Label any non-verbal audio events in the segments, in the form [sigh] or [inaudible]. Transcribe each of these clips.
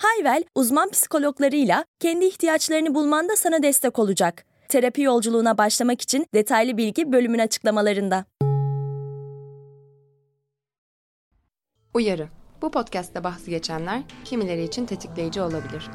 Hayvel, uzman psikologlarıyla kendi ihtiyaçlarını bulmanda sana destek olacak. Terapi yolculuğuna başlamak için detaylı bilgi bölümün açıklamalarında. Uyarı. Bu podcast'te bahsi geçenler kimileri için tetikleyici olabilir.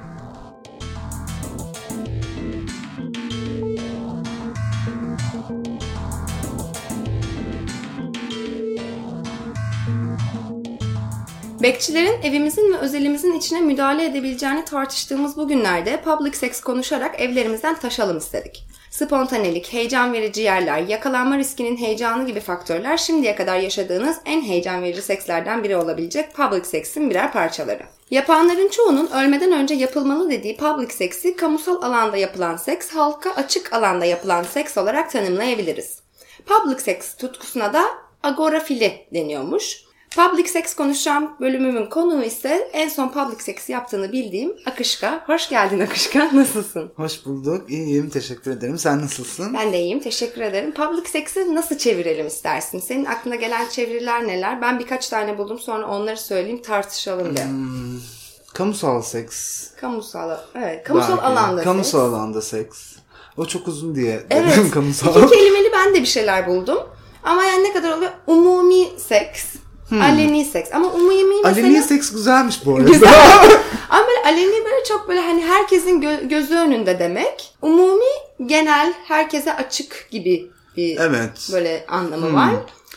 Bekçilerin evimizin ve özelimizin içine müdahale edebileceğini tartıştığımız bu günlerde public sex konuşarak evlerimizden taşalım istedik. Spontanelik, heyecan verici yerler, yakalanma riskinin heyecanı gibi faktörler şimdiye kadar yaşadığınız en heyecan verici sekslerden biri olabilecek public sex'in birer parçaları. Yapanların çoğunun ölmeden önce yapılmalı dediği public seksi kamusal alanda yapılan seks, halka açık alanda yapılan seks olarak tanımlayabiliriz. Public sex tutkusuna da agorafili deniyormuş. Public sex konuşacağım bölümümün konuğu ise en son public sex yaptığını bildiğim Akışka. Hoş geldin Akışka. [laughs] Nasılsın? Hoş bulduk. İyiyim. Teşekkür ederim. Sen nasılsın? Ben de iyiyim. Teşekkür ederim. Public sex'i nasıl çevirelim istersin? Senin aklına gelen çeviriler neler? Ben birkaç tane buldum. Sonra onları söyleyeyim tartışalım diye. Hmm, kamusal seks. Kamusal, evet. Kamusal Belki. alanda Kamusal seks. alanda seks. O çok uzun diye Evet. dedim [laughs] kamusal. İki kelimeli ben de bir şeyler buldum. Ama yani ne kadar oluyor? Umumi seks. Aleni seks. Ama umumi mesela... Hmm. Aleni seks güzelmiş bu arada. Güzel. [laughs] Ama böyle aleni böyle çok böyle hani herkesin gö- gözü önünde demek. Umumi genel herkese açık gibi bir evet. böyle anlamı Hmm. var.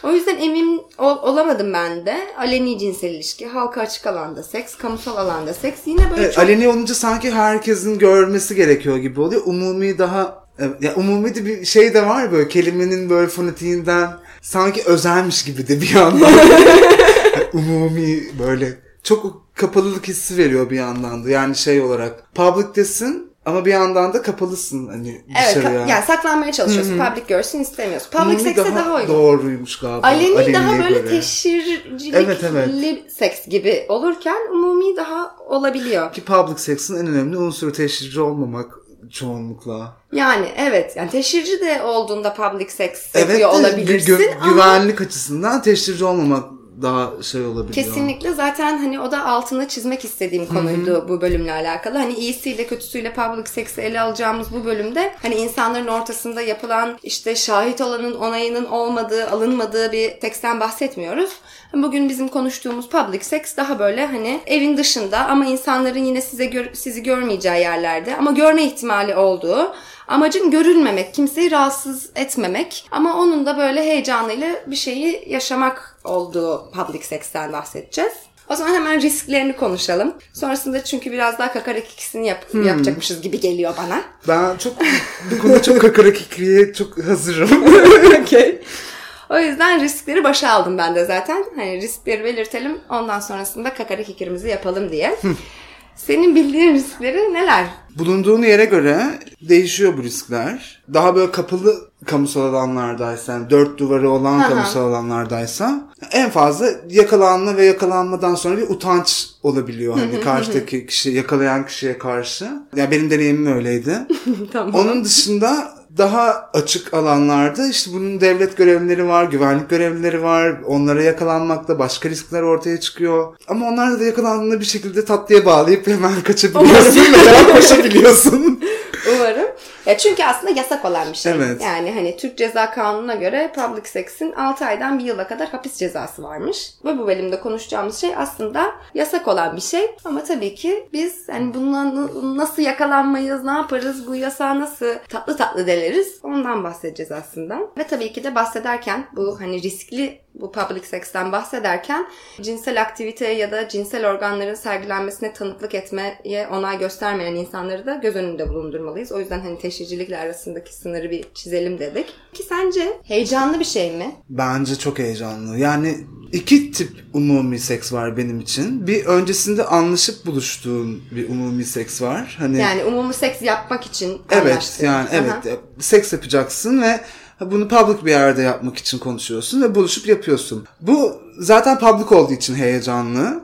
O yüzden emin ol- olamadım ben de. Aleni cinsel ilişki, halka açık alanda seks, kamusal alanda seks. Yine böyle Evet, çok... aleni olunca sanki herkesin görmesi gerekiyor gibi oluyor. Umumi daha Evet, ya umumi de bir şey de var böyle kelimenin böyle fonetiğinden sanki özelmiş gibi de bir yandan. [laughs] umumi böyle çok kapalılık hissi veriyor bir yandan da. Yani şey olarak public'tesin ama bir yandan da kapalısın hani Evet, dışarıya. ka- yani saklanmaya çalışıyorsun. Public görsün istemiyorsun. Public Umumi sekse daha, uygun. doğruymuş galiba. Aleni daha böyle göre. teşhircilik Evet, evet. seks gibi olurken umumi daha olabiliyor. Ki public sex'in en önemli unsuru teşhirci olmamak çoğunlukla. Yani evet yani teşhirci de olduğunda public sex Evet yapıyor olabilirsin gü- ama güvenlik açısından teşhirci olmamak daha şey olabiliyor. kesinlikle zaten hani o da altını çizmek istediğim konuydu bu bölümle alakalı. Hani iyisiyle kötüsüyle public sex'i ele alacağımız bu bölümde hani insanların ortasında yapılan işte şahit olanın onayının olmadığı, alınmadığı bir teksten bahsetmiyoruz. Bugün bizim konuştuğumuz public sex daha böyle hani evin dışında ama insanların yine size gör- sizi görmeyeceği yerlerde ama görme ihtimali olduğu Amacın görülmemek, kimseyi rahatsız etmemek ama onun da böyle heyecanıyla bir şeyi yaşamak olduğu public sex'ten bahsedeceğiz. O zaman hemen risklerini konuşalım. Sonrasında çünkü biraz daha kakarak ikisini yap- yapacakmışız gibi geliyor bana. Ben çok bu konuda çok kakara kikriye çok hazırım. [laughs] Okey. O yüzden riskleri başa aldım ben de zaten. Hani riskleri belirtelim. Ondan sonrasında kakarak kikirimizi yapalım diye. Senin bildiğin riskleri neler? Bulunduğun yere göre değişiyor bu riskler. Daha böyle kapalı kamusal alanlardaysa, yani dört duvarı olan Aha. kamusal alanlardaysa en fazla yakalanma ve yakalanmadan sonra bir utanç olabiliyor hani karşıdaki kişi yakalayan kişiye karşı. Ya benim deneyimim öyleydi. [laughs] tamam. Onun dışında daha açık alanlarda işte bunun devlet görevlileri var, güvenlik görevlileri var. Onlara yakalanmakta başka riskler ortaya çıkıyor. Ama onlar da yakalandığında bir şekilde tatlıya bağlayıp hemen kaçabiliyorsun veya koşabiliyorsun. [laughs] Umarım. Ya çünkü aslında yasak olan bir şey. Evet. Yani hani Türk Ceza Kanunu'na göre public sex'in 6 aydan 1 yıla kadar hapis cezası varmış. Ve bu bölümde konuşacağımız şey aslında yasak olan bir şey. Ama tabii ki biz hani bundan nasıl yakalanmayız, ne yaparız, bu yasağı nasıl tatlı tatlı deleriz ondan bahsedeceğiz aslında. Ve tabii ki de bahsederken bu hani riskli bu public sex'ten bahsederken cinsel aktiviteye ya da cinsel organların sergilenmesine tanıklık etmeye onay göstermeyen insanları da göz önünde bulundurmalıyız. O yüzden hani teşhir temsilcilikle arasındaki sınırı bir çizelim dedik. Ki sence heyecanlı bir şey mi? Bence çok heyecanlı. Yani iki tip umumi seks var benim için. Bir öncesinde anlaşıp buluştuğun bir umumi seks var. Hani Yani umumi seks yapmak için Evet anlaştın. yani evet Aha. e, seks yapacaksın ve bunu public bir yerde yapmak için konuşuyorsun ve buluşup yapıyorsun. Bu zaten public olduğu için heyecanlı.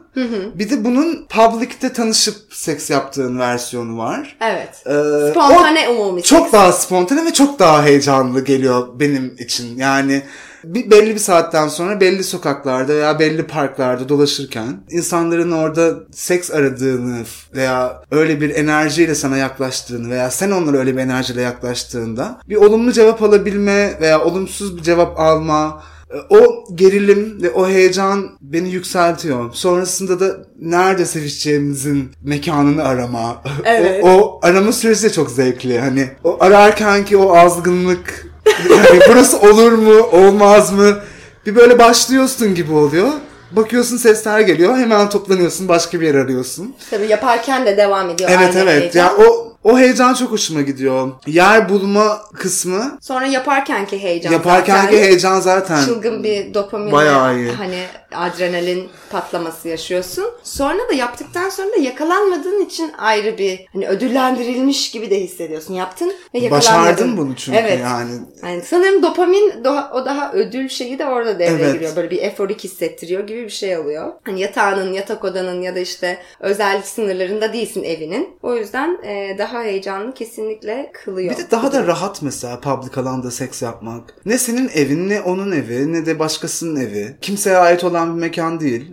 Bir de bunun public'te tanışıp seks yaptığın versiyonu var. Evet. Ee, Spontane umumi seks. Çok daha spontane ve çok daha heyecanlı geliyor benim için. Yani bir, belli bir saatten sonra belli sokaklarda veya belli parklarda dolaşırken insanların orada seks aradığını veya öyle bir enerjiyle sana yaklaştığını veya sen onlara öyle bir enerjiyle yaklaştığında bir olumlu cevap alabilme veya olumsuz bir cevap alma e, o gerilim ve o heyecan beni yükseltiyor. Sonrasında da nerede sevişeceğimizin mekanını arama. [laughs] Evet. o, o arama süreci de çok zevkli. Hani o ararken ki o azgınlık hani burası olur mu olmaz mı bir böyle başlıyorsun gibi oluyor. Bakıyorsun sesler geliyor hemen toplanıyorsun başka bir yer arıyorsun. Tabii yaparken de devam ediyor. Evet evet heyecan. ya o o heyecan çok hoşuma gidiyor. Yer bulma kısmı Sonra yaparkenki heyecan yaparken zaten heyecan zaten çılgın bir dopamin Bayağı iyi. hani adrenalin patlaması yaşıyorsun. Sonra da yaptıktan sonra da yakalanmadığın için ayrı bir hani ödüllendirilmiş gibi de hissediyorsun. Yaptın ve yakalanmadın. başardın bunu çünkü evet. yani. Yani sanırım dopamin daha, o daha ödül şeyi de orada devreye Evet. giriyor. Böyle bir eforik hissettiriyor gibi bir şey oluyor. Hani yatağının, yatak odanın ya da işte özel sınırlarında değilsin evinin. O yüzden e, daha heyecanlı kesinlikle kılıyor. Bir de daha da rahat mesela public alanda seks yapmak. Ne senin evin ne onun evi ne de başkasının evi. Kimseye ait olan bir mekan değil.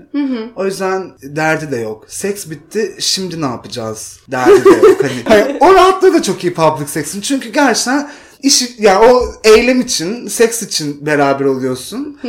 O yüzden derdi de yok. Seks bitti şimdi ne yapacağız derdi de yok. Hani, [laughs] Hayır, o rahatlığı da çok iyi public seksin. Çünkü gerçekten iş yani o eylem için, seks için beraber oluyorsun.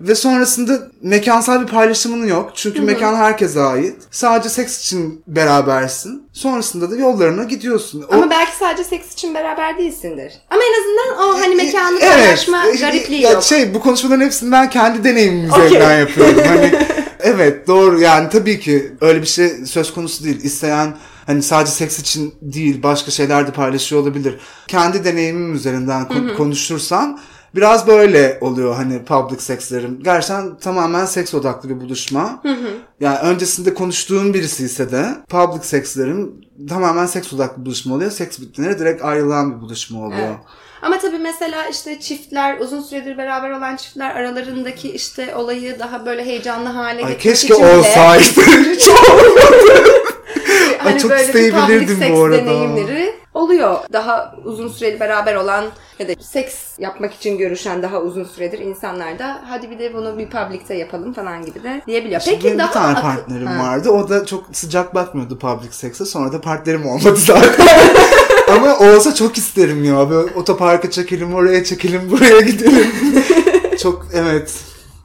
Ve sonrasında mekansal bir paylaşımın yok. Çünkü mekan herkese ait. Sadece seks için berabersin. Sonrasında da yollarına gidiyorsun. O- Ama belki sadece seks için beraber değilsindir. Ama en azından o hani mekanı Evet. paylaşma E, garipliği ya yok. Şey bu konuşmaların hepsini ben kendi deneyimim üzerinden [laughs] yapıyorum. Hani [laughs] evet doğru yani tabii ki öyle bir şey söz konusu değil. İsteyen hani sadece seks için değil başka şeyler de paylaşıyor olabilir. Kendi deneyimim üzerinden kon- konuşursam biraz böyle oluyor hani public sekslerim. Gerçekten tamamen seks odaklı bir buluşma. Yani öncesinde konuştuğum birisi ise de public sekslerim tamamen seks odaklı buluşma oluyor. Seks bittiğinde direkt ayrılan bir buluşma oluyor. Evet. Ama tabii mesela işte çiftler, uzun süredir beraber olan çiftler aralarındaki işte olayı daha böyle heyecanlı hale getirmek keşke için bile olsaydı. [laughs] [laughs] Hiç hani çok böyle bir public seks bu arada. deneyimleri oluyor. Daha uzun süreli beraber olan ya da seks yapmak için görüşen daha uzun süredir insanlar da hadi bir de bunu bir public'te yapalım falan gibi de diyebiliyor. Peki, Peki Benim daha bir tane partnerim Ha. vardı. O da çok sıcak bakmıyordu public seks'e. Sonra da partnerim olmadı zaten. [laughs] Ama olsa çok isterim ya. Böyle otoparka çekelim, oraya çekelim, buraya gidelim. [laughs] çok evet.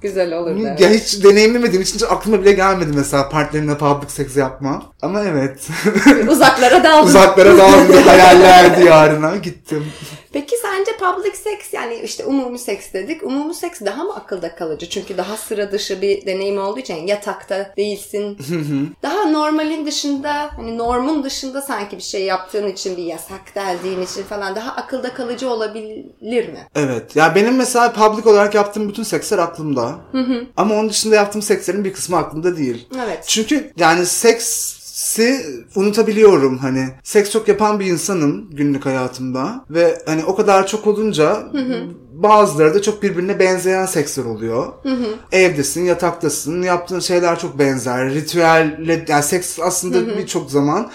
Güzel olurdu. evet. Ya hiç deneyimlemediğim için hiç aklıma bile gelmedi mesela partnerimle public seks yapma. Ama evet. Uzaklara [laughs] daldın. Uzaklara daldım [laughs] hayaller diyarına gittim. Peki sence public seks yani işte umumi seks dedik. Umumi seks daha mı akılda kalıcı? Çünkü daha sıra dışı bir deneyim olduğu için yatakta değilsin. daha normalin dışında hani normun dışında sanki bir şey yaptığın için bir yasak deldiğin için falan daha akılda kalıcı olabilir mi? Evet. Ya benim mesela public olarak yaptığım bütün seksler aklımda. Ama onun dışında yaptığım sekslerin bir kısmı aklımda değil. Evet. Çünkü yani seksi unutabiliyorum hani. Seks çok yapan bir insanım günlük hayatımda ve hani o kadar çok olunca bazıları da çok birbirine benzeyen seksler oluyor. Evdesin, yataktasın, yaptığın şeyler çok benzer. Ritüelle yani seks aslında birçok zaman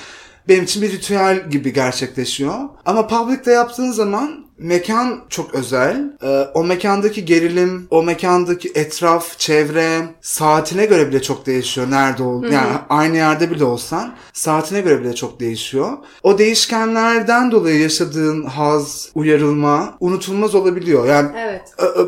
benim için bir ritüel gibi gerçekleşiyor. Ama public'te yaptığın zaman mekan çok özel. Ee, o mekandaki gerilim, o mekandaki etraf, çevre, saatine göre bile çok değişiyor. Nerede ol, yani aynı yerde bile olsan saatine göre bile çok değişiyor. O değişkenlerden dolayı yaşadığın haz, uyarılma unutulmaz olabiliyor. Yani Evet.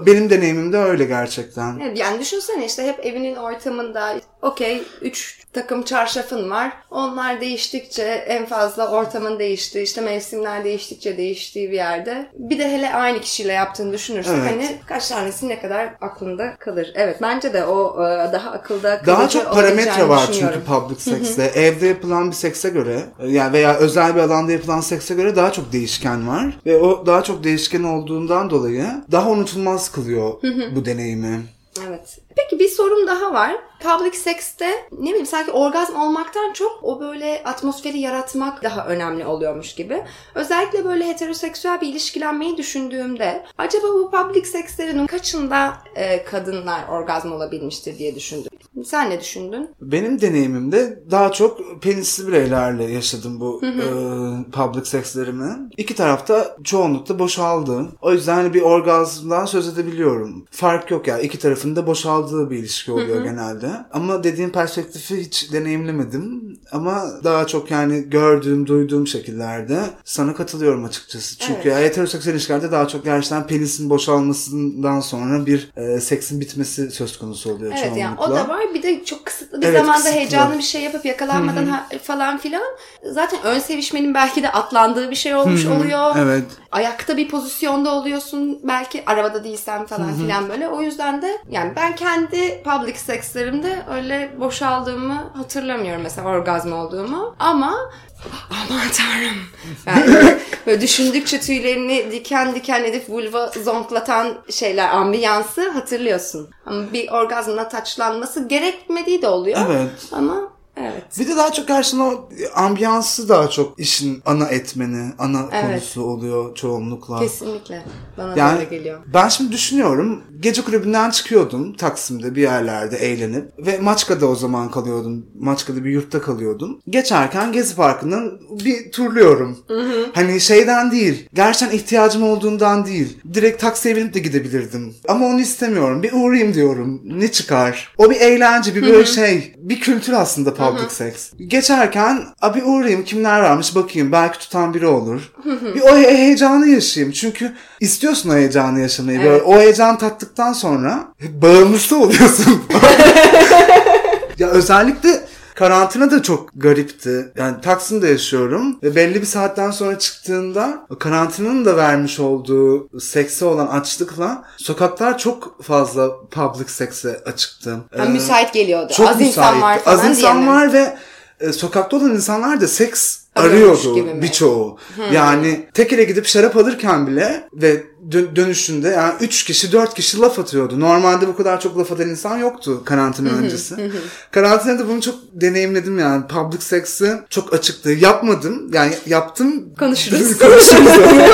benim deneyimim de öyle gerçekten. Evet, yani düşünsene işte hep evinin ortamında okey 3 takım çarşafın var. Onlar değiştikçe en fazla ortamın değiştiği işte mevsimler değiştikçe değiştiği bir yerde Bir de hele aynı kişiyle yaptığını düşünürsek Evet. hani kaç tanesi ne kadar aklında kalır. Evet bence de o e, daha akılda Daha çok parametre var çünkü public sex'te. Evde yapılan bir sekse göre yani veya özel bir alanda yapılan sekse göre daha çok değişken var. Ve o daha çok değişken olduğundan dolayı daha unutulmaz kılıyor bu deneyimi. Evet. Peki bir sorum daha var. Public sex'te ne bileyim sanki orgazm olmaktan çok o böyle atmosferi yaratmak daha önemli oluyormuş gibi. Özellikle böyle heteroseksüel bir ilişkilenmeyi düşündüğümde acaba bu public sexlerin kaçında e, kadınlar orgazm olabilmiştir diye düşündüm. Sen ne düşündün? Benim deneyimimde daha çok penisli bireylerle yaşadım bu e, public sexlerimi. İki tarafta çoğunlukla boşaldı. O yüzden hani bir orgazmdan söz edebiliyorum. Fark yok ya. iki tarafın da boşaldığı bir ilişki oluyor genelde. Ama dediğim perspektifi hiç deneyimlemedim. Ama daha çok yani gördüğüm, duyduğum şekillerde sana katılıyorum açıkçası. Çünkü Evet. heteroseksüel ilişkilerde daha çok gerçekten penisin boşalmasından sonra bir e, seksin bitmesi söz konusu oluyor Evet yani o çoğunlukla. da var. Bir de çok kısıtlı bir Evet, zamanda kısıtlı. heyecanlı bir şey yapıp yakalanmadan ha- falan filan. Zaten ön sevişmenin belki de atlandığı bir şey olmuş oluyor. Evet. Ayakta bir pozisyonda oluyorsun. Belki arabada değilsen falan filan böyle. O yüzden de yani ben kendi public sexlerimde öyle boşaldığımı hatırlamıyorum mesela orgazm olduğumu. Ama [laughs] aman tanrım. Yani [laughs] böyle düşündükçe tüylerini diken diken edip vulva zonklatan şeyler, ambiyansı hatırlıyorsun. Ama bir orgazmla taçlanması gerekmediği de oluyor. Evet. Ama evet. Bir de daha çok gerçekten o ambiyansı daha çok işin ana etmeni, ana Evet. konusu oluyor çoğunlukla. Kesinlikle. Bana da Yani öyle geliyor. ben şimdi düşünüyorum. Gece kulübünden çıkıyordum Taksim'de bir yerlerde eğlenip ve Maçka'da o zaman kalıyordum. Maçka'da bir yurtta kalıyordum. Geçerken Gezi Parkı'ndan bir turluyorum. Hani şeyden değil. Gerçekten ihtiyacım olduğundan değil. Direkt taksiye binip de gidebilirdim. Ama onu istemiyorum. Bir uğrayayım diyorum. Ne çıkar? O bir eğlence, bir böyle şey. Bir kültür aslında public sex. Geçerken abi uğrayayım kimler varmış bakayım. Belki tutan biri olur. bir o he- heyecanı yaşayayım. Çünkü istiyorsun o heyecanı yaşamayı. Böyle Evet. o heyecan tattıktan sonra bağımlısı [laughs] oluyorsun. [laughs] ya özellikle karantina da çok garipti. Yani Taksim'de yaşıyorum ve belli bir saatten sonra çıktığında karantinanın da vermiş olduğu sekse olan açlıkla sokaklar çok fazla public sekse açıktı. Ha, Ee, müsait geliyordu. çok Az insan var falan Az insan diye mi? var ve e, sokakta olan insanlar da seks Arıyormuş arıyordu birçoğu. Yani tek ele gidip şarap alırken bile ve dö- dönüşünde yani 3 kişi 4 kişi laf atıyordu. Normalde bu kadar çok laf atan insan yoktu karantina öncesi. Karantinada bunu çok deneyimledim yani. Public sex'i çok açıktı. Yapmadım. Yani yaptım. Konuşuruz. [laughs] Konuşuruz. [laughs]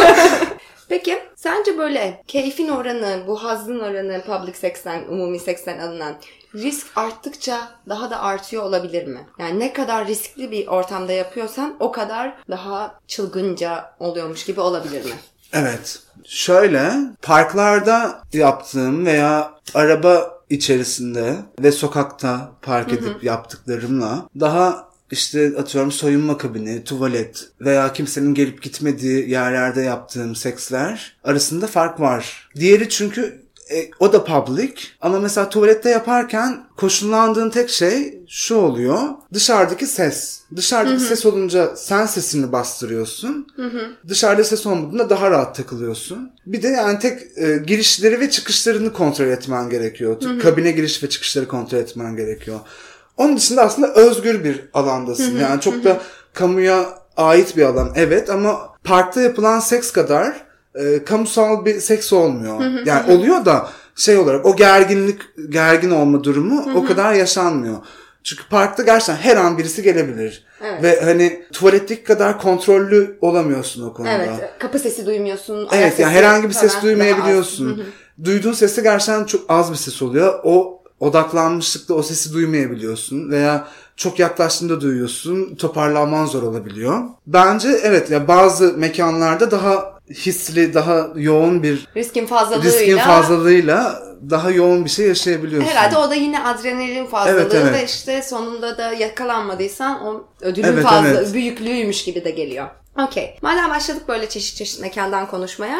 Peki sence böyle keyfin oranı, bu hazzın oranı public seksten, umumi seksten alınan risk arttıkça daha da artıyor olabilir mi? Yani ne kadar riskli bir ortamda yapıyorsan o kadar daha çılgınca oluyormuş gibi olabilir mi? Evet. Şöyle parklarda yaptığım veya araba içerisinde ve sokakta park edip yaptıklarımla daha işte atıyorum soyunma kabini, tuvalet veya kimsenin gelip gitmediği yerlerde yaptığım seksler arasında fark var. Diğeri çünkü e, o da public ama mesela tuvalette yaparken koşullandığın tek şey şu oluyor. Dışarıdaki ses. Dışarıdaki ses olunca sen sesini bastırıyorsun. Dışarıda ses olmadığında daha rahat takılıyorsun. Bir de yani tek e, girişleri ve çıkışlarını kontrol etmen gerekiyor. Kabine giriş ve çıkışları kontrol etmen gerekiyor. Onun dışında aslında özgür bir alandasın. Yani çok da kamuya ait bir alan. Evet ama parkta yapılan seks kadar e, kamusal bir seks olmuyor. Yani oluyor da şey olarak o gerginlik gergin olma durumu o kadar yaşanmıyor. Çünkü parkta gerçekten her an birisi gelebilir. Evet. Ve hani tuvaletteki kadar kontrollü olamıyorsun o konuda. Evet. Kapı sesi duymuyorsun. Evet yani herhangi bir ses falan daha duymayabiliyorsun. Duyduğun sesi gerçekten çok az bir ses oluyor. O odaklanmışlıkla o sesi duymayabiliyorsun veya çok yaklaştığında duyuyorsun. Toparlanman zor olabiliyor. Bence evet ya bazı mekanlarda daha hisli, daha yoğun bir. Riskin fazlalığıyla. riskin fazlalığıyla daha yoğun bir şey yaşayabiliyorsun. Herhalde o da yine adrenalin fazlalığı Evet, evet. ve işte sonunda da yakalanmadıysan o ödülün Evet, fazla evet. büyüklüğüymüş gibi de geliyor. Okey. Madem başladık böyle çeşit çeşit mekandan konuşmaya.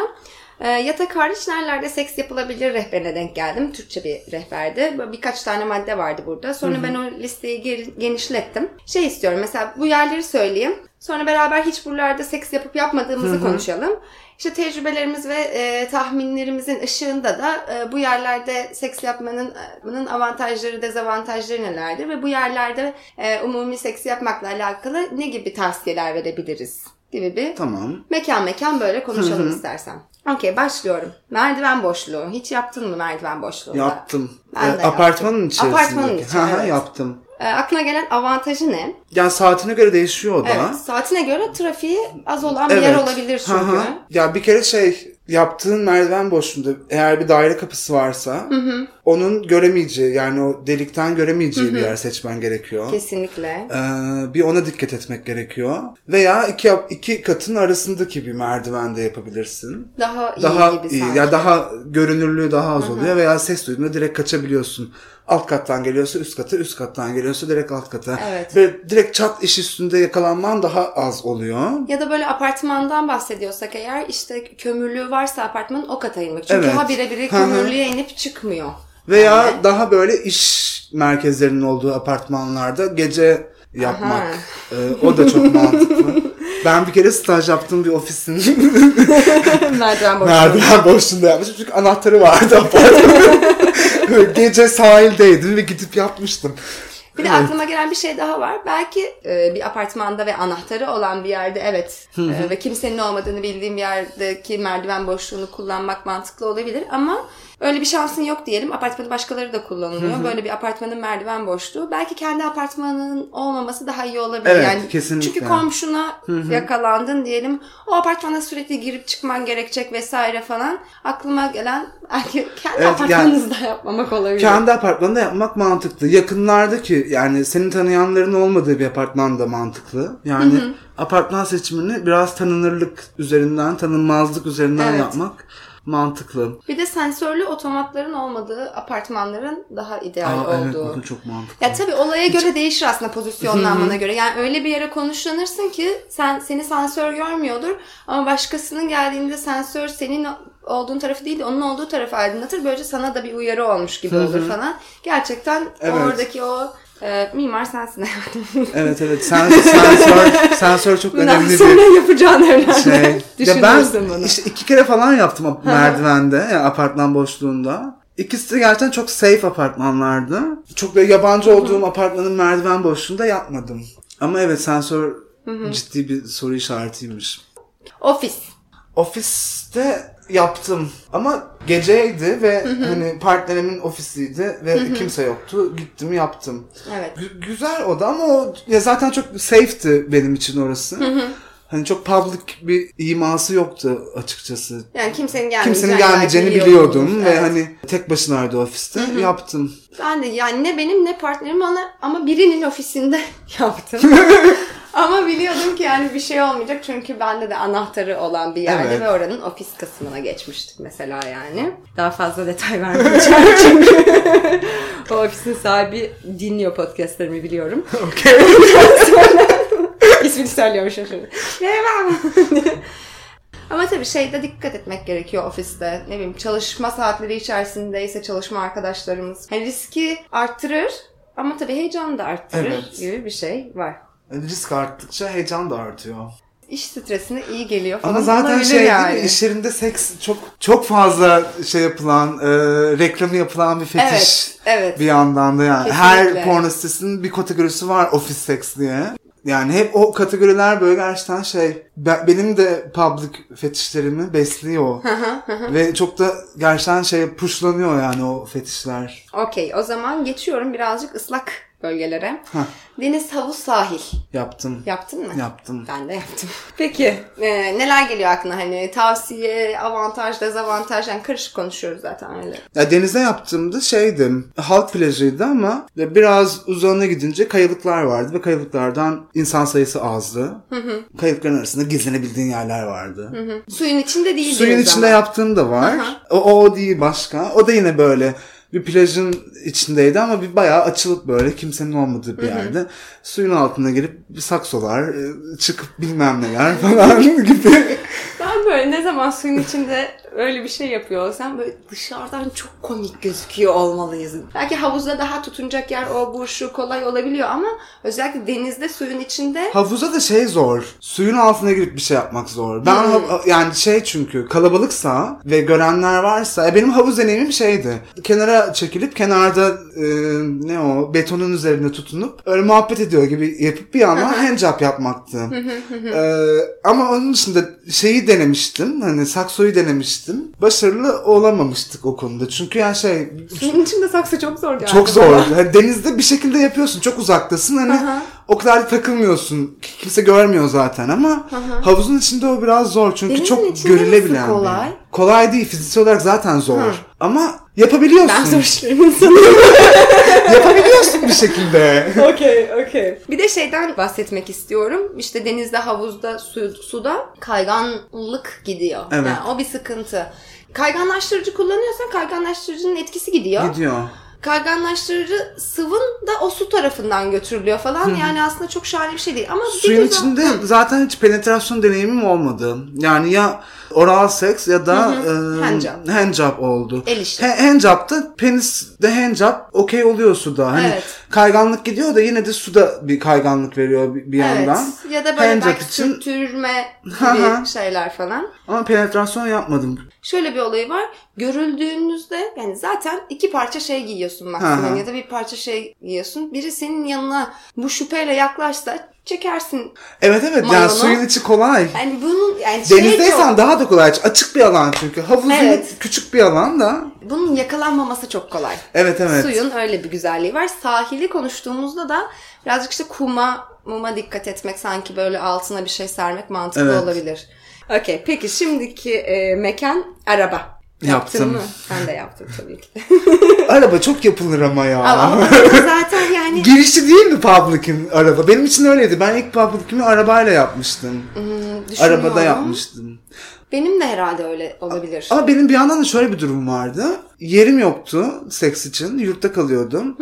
E, yatak hariç nerelerde seks yapılabilir rehberine denk geldim. Türkçe bir rehberdi. Böyle birkaç tane madde vardı burada. Sonra ben o listeyi genişlettim. Şey istiyorum mesela bu yerleri söyleyeyim. Sonra beraber hiç buralarda seks yapıp yapmadığımızı konuşalım. İşte tecrübelerimiz ve e, tahminlerimizin ışığında da e, bu yerlerde seks yapmanın e, bunun avantajları, dezavantajları nelerdir ve bu yerlerde e, umumi seks yapmakla alakalı ne gibi tavsiyeler verebiliriz gibi bir Tamam. mekan mekan böyle konuşalım istersen. Okey başlıyorum. Merdiven boşluğu. Hiç yaptın mı merdiven boşluğu? Yaptım. Ben de Ee, apartmanın içerisinde. Apartmanın Hı hı, evet. yaptım. E, aklına gelen avantajı ne? Yani saatine göre değişiyor o da. Evet, saatine göre trafiği az olan bir yer olabilir çünkü. Hı hı. Ya bir kere şey yaptığın merdiven boşluğunda eğer bir daire kapısı varsa onun göremeyeceği yani o delikten göremeyeceği bir yer seçmen gerekiyor. Kesinlikle. Ee, bir ona dikkat etmek gerekiyor. Veya iki, iki katın arasındaki bir merdiven de yapabilirsin. Daha iyi Daha gibi iyi. sanki. Ya daha görünürlüğü daha az oluyor veya ses duyduğunda direkt kaçabiliyorsun. Alt kattan geliyorsa üst kata, üst kattan geliyorsa direkt alt kata. Evet. Ve direkt çat iş üstünde yakalanman daha az oluyor. Ya da böyle apartmandan bahsediyorsak eğer işte kömürlüğü varsa apartmanın o kata inmek. Çünkü Evet. ha bire bire Hı hı. kömürlüğe inip çıkmıyor. Veya Yani. daha böyle iş merkezlerinin olduğu apartmanlarda gece yapmak. Ee, o da çok [laughs] mantıklı. Ben bir kere staj yaptığım bir ofisin Merdiven [laughs] boşluğu. merdiven boşluğunda yapmıştım. Çünkü anahtarı vardı [laughs] gece sahildeydim ve gidip yapmıştım. Bir de aklıma gelen bir şey daha var. Belki e, bir apartmanda ve anahtarı olan bir yerde evet e, ve kimsenin olmadığını bildiğim yerdeki merdiven boşluğunu kullanmak mantıklı olabilir ama öyle bir şansın yok diyelim. Apartmanı başkaları da kullanılıyor. Böyle bir apartmanın merdiven boşluğu. Belki kendi apartmanının olmaması daha iyi olabilir. Evet, yani kesinlikle. Çünkü komşuna yakalandın diyelim. O apartmana sürekli girip çıkman gerekecek vesaire falan. Aklıma gelen belki [laughs] kendi Evet, apartmanınızda yapmamak olabilir. Kendi apartmanında yapmak mantıklı. Yakınlardaki yani senin tanıyanların olmadığı bir apartman da mantıklı. Yani apartman seçimini biraz tanınırlık üzerinden, tanınmazlık üzerinden Evet. yapmak mantıklı. Bir de sensörlü otomatların olmadığı apartmanların daha ideal Aa, evet olduğu. o da çok mantıklı. Ya tabii olaya göre değişir aslında pozisyonlanmana göre. Yani öyle bir yere konuşlanırsın ki sen seni sensör görmüyordur ama başkasının geldiğinde sensör senin olduğun tarafı değil de onun olduğu tarafı aydınlatır. Böylece sana da bir uyarı olmuş gibi olur falan. Gerçekten Evet. oradaki o e, mimar sensin hayatım. [laughs] Evet evet sen, sensör, sensör çok önemli sonra bir yapacağın herhalde. şey. ya ben bunu. işte iki kere falan yaptım merdivende yani apartman boşluğunda. İkisi de gerçekten çok safe apartmanlardı. Çok böyle yabancı olduğum apartmanın merdiven boşluğunda yapmadım. Ama evet sensör ciddi bir soru işaretiymiş. Ofis. Ofiste yaptım ama geceydi ve hani partnerimin ofisiydi ve kimse yoktu. Gittim yaptım. Evet. Gü- güzel oda ama o ya zaten çok safe'ti benim için orası. Hani çok public bir iması yoktu açıkçası. Yani kimsenin gelmeyeceğini, Kimsenin gelmeyeceğini biliyordum biliyordunuz. ve Evet. hani tek başınaydı ofiste. Yaptım. Ben de yani ne benim ne partnerim ona ama birinin ofisinde [laughs] yaptım. [laughs] ama biliyordum ki yani bir şey olmayacak çünkü bende de anahtarı olan bir yerde Evet. ve oranın ofis kısmına geçmiştik mesela yani. Daha fazla detay vermeyeceğim [laughs] çünkü o ofisin sahibi dinliyor podcastlerimi biliyorum. Okey. [laughs] [laughs] İsmini söylüyormuşum şimdi. Ama tabii şeyde dikkat etmek gerekiyor ofiste. Ne bileyim çalışma saatleri içerisindeyse çalışma arkadaşlarımız. Yani riski arttırır ama tabii heyecanı da arttırır Evet. gibi bir şey var. Risk arttıkça heyecan da artıyor. İş stresine iyi geliyor falan. Ama zaten şey yani. değil mi? İş yerinde seks çok çok fazla şey yapılan, e, reklamı yapılan bir fetiş. Evet, evet. Bir yandan da yani. Kesinlikle. Her porno sitesinin bir kategorisi var ofis seks diye. Yani hep o kategoriler böyle gerçekten şey be- benim de public fetişlerimi besliyor. Ve çok da gerçekten şey pushlanıyor yani o fetişler. Okey o zaman geçiyorum birazcık ıslak bölgelere. Hah. Deniz, havuz, sahil. Yaptım. Yaptın mı? Yaptım. Ben de yaptım. [laughs] Peki e, neler geliyor aklına hani tavsiye, avantaj, dezavantaj yani karışık konuşuyoruz zaten öyle. Ya denize yaptığımda şeydim. Halk plajıydı ama biraz uzağına gidince kayalıklar vardı ve kayalıklardan insan sayısı azdı. Kayalıkların arasında gizlenebildiğin yerler vardı. Suyun içinde değil Suyun içinde yaptığım da var. O, o değil başka. O da yine böyle bir plajın içindeydi ama bir bayağı açılıp böyle kimsenin olmadığı bir yerde. Suyun altına girip bir saksolar, e, çıkıp bilmem neler [laughs] falan gibi. Ben böyle ne zaman suyun içinde öyle bir şey yapıyor olsam böyle dışarıdan çok komik gözüküyor olmalıyız. Belki havuzda daha tutunacak yer o bu şu kolay olabiliyor ama özellikle denizde suyun içinde Havuza da şey zor. Suyun altına girip bir şey yapmak zor. Ben Hmm. hav- yani şey çünkü kalabalıksa ve görenler varsa e, benim havuz deneyimim şeydi. Kenara çekilip kenarda e, ne o betonun üzerinde tutunup öyle muhabbet ediyor gibi yapıp bir yandan handjob yapmaktı. E, ama onun dışında şeyi denemiştim. Hani saksoyu denemiştim. Başarılı olamamıştık o konuda. Çünkü yani şey suyun içinde saksı çok zor geldi. çok zor. Hani denizde bir şekilde yapıyorsun. Çok uzaktasın. Hani o kadar da takılmıyorsun. Kimse görmüyor zaten ama havuzun içinde o biraz zor. Çünkü Denizin çok görülebilen. nasıl bir- kolay? Kolay değil. Fiziksel olarak zaten zor. Ama yapabiliyorsun. Ben zor işlerin insanıyım. [laughs] yapabiliyorsun bir şekilde. Okey, okey. Bir de şeyden bahsetmek istiyorum. İşte denizde, havuzda, su, suda kayganlık gidiyor. Evet. Yani o bir sıkıntı. Kayganlaştırıcı kullanıyorsan kayganlaştırıcının etkisi gidiyor. Gidiyor. Kayganlaştırıcı sıvın da o su tarafından götürülüyor falan. Yani aslında çok şahane bir şey değil. Ama Suyun güzel- içinde zaten hiç penetrasyon deneyimim olmadı. Yani ya oral seks ya da e, Handjob. handjob oldu. El işi. Ha- handjob'da penis de handjob okey oluyor suda. Hani Evet. kayganlık gidiyor da yine de suda bir kayganlık veriyor bir, bir Evet. yandan. Ya da böyle Handjob belki için- sürtürme [laughs] Hı hı. gibi şeyler falan. Ama penetrasyon yapmadım. Şöyle bir olayı var. Görüldüğünüzde yani zaten iki parça şey giyiyorsun Hı maksimum ya da bir parça şey giyiyorsun. Biri senin yanına bu şüpheyle yaklaşsa çekersin. Evet evet yani Mayonu. suyun içi kolay. Yani bunun yani şey Denizdeysen çok, daha da kolay. Açık bir alan çünkü. Havuzun Evet. küçük bir alan da. bunun yakalanmaması çok kolay. Evet evet. Suyun öyle bir güzelliği var. Sahili konuştuğumuzda da birazcık işte kuma muma dikkat etmek sanki böyle altına bir şey sermek mantıklı Evet. olabilir. Okey peki şimdiki e, mekan araba. Yaptın Yaptım. mı? Ben de yaptım tabii ki. [laughs] Araba çok yapılır ama ya. Ama zaten yani Girişi değil mi Public'in araba? Benim için öyleydi. Ben ilk Public'imi arabayla yapmıştım. Hmm. Arabada yapmıştım. Benim de herhalde öyle olabilir. Ama benim bir yandan da şöyle bir durum vardı. Yerim yoktu seks için. Yurtta kalıyordum.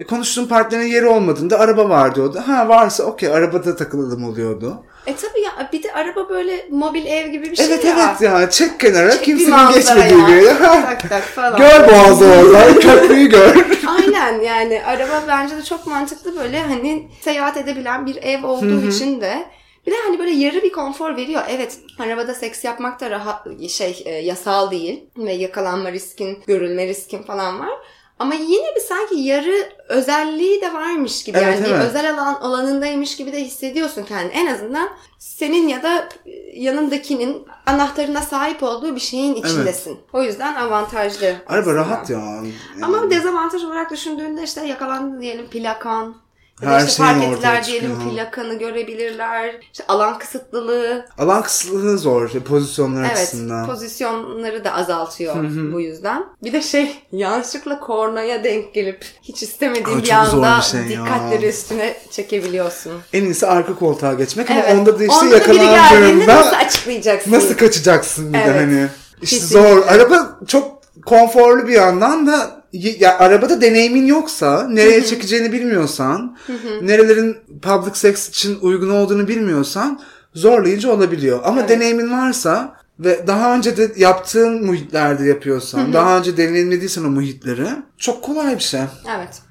E, konuştuğum partnerin yeri olmadığında araba var diyordu. Ha varsa okey arabada takılalım oluyordu. E tabii ya bir de araba böyle mobil ev gibi bir şey evet ya. evet ya çek kenara Çek kimsenin geçmediği ya. bir. Tak [laughs] tak falan. Gör boğazı orada [laughs] köprüyü gör. Aynen yani araba bence de çok mantıklı böyle hani seyahat edebilen bir ev olduğu için de bir de hani böyle yarı bir konfor veriyor. Evet arabada seks yapmak da rahat şey e, yasal değil ve yakalanma riskin, görülme riskin falan var. Ama yine bir sanki yarı özelliği de varmış gibi Evet, yani evet. özel alan alanındaymış gibi de hissediyorsun kendini. En azından senin ya da yanındakinin anahtarına sahip olduğu bir şeyin içindesin. O yüzden avantajlı. Araba aslında. rahat ya. Yani. Ama dezavantaj olarak düşündüğünde işte yakalandı diyelim plakan. Ya Her işte şeyin fark ettiler çıkıyor. diyelim plakanı görebilirler. İşte alan kısıtlılığı. Alan kısıtlılığı zor pozisyonlar Evet açısından. pozisyonları da azaltıyor bu yüzden. Bir de şey yanlışlıkla kornaya denk gelip hiç istemediğin Ay, bir anda bir şey ya. dikkatleri üstüne çekebiliyorsun. En iyisi arka koltuğa geçmek Evet. ama onda da işte Onda yakalandığında nasıl açıklayacaksın? nasıl kaçacaksın bir de Evet. hani. İşte Kesinlikle. zor. Araba çok konforlu bir yandan da ya arabada deneyimin yoksa, nereye çekeceğini bilmiyorsan, nerelerin public sex için uygun olduğunu bilmiyorsan zorlayıcı olabiliyor. Ama Evet. deneyimin varsa ve daha önce de yaptığın muhitlerde yapıyorsan, daha önce deneyimlediysen o muhitleri çok kolay bir şey. Evet.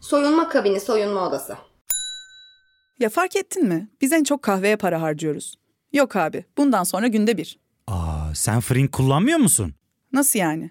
Soyunma kabini, soyunma odası. Ya fark ettin mi? Biz en çok kahveye para harcıyoruz. Yok abi, bundan sonra günde bir. Aa, sen Frink kullanmıyor musun? Nasıl yani?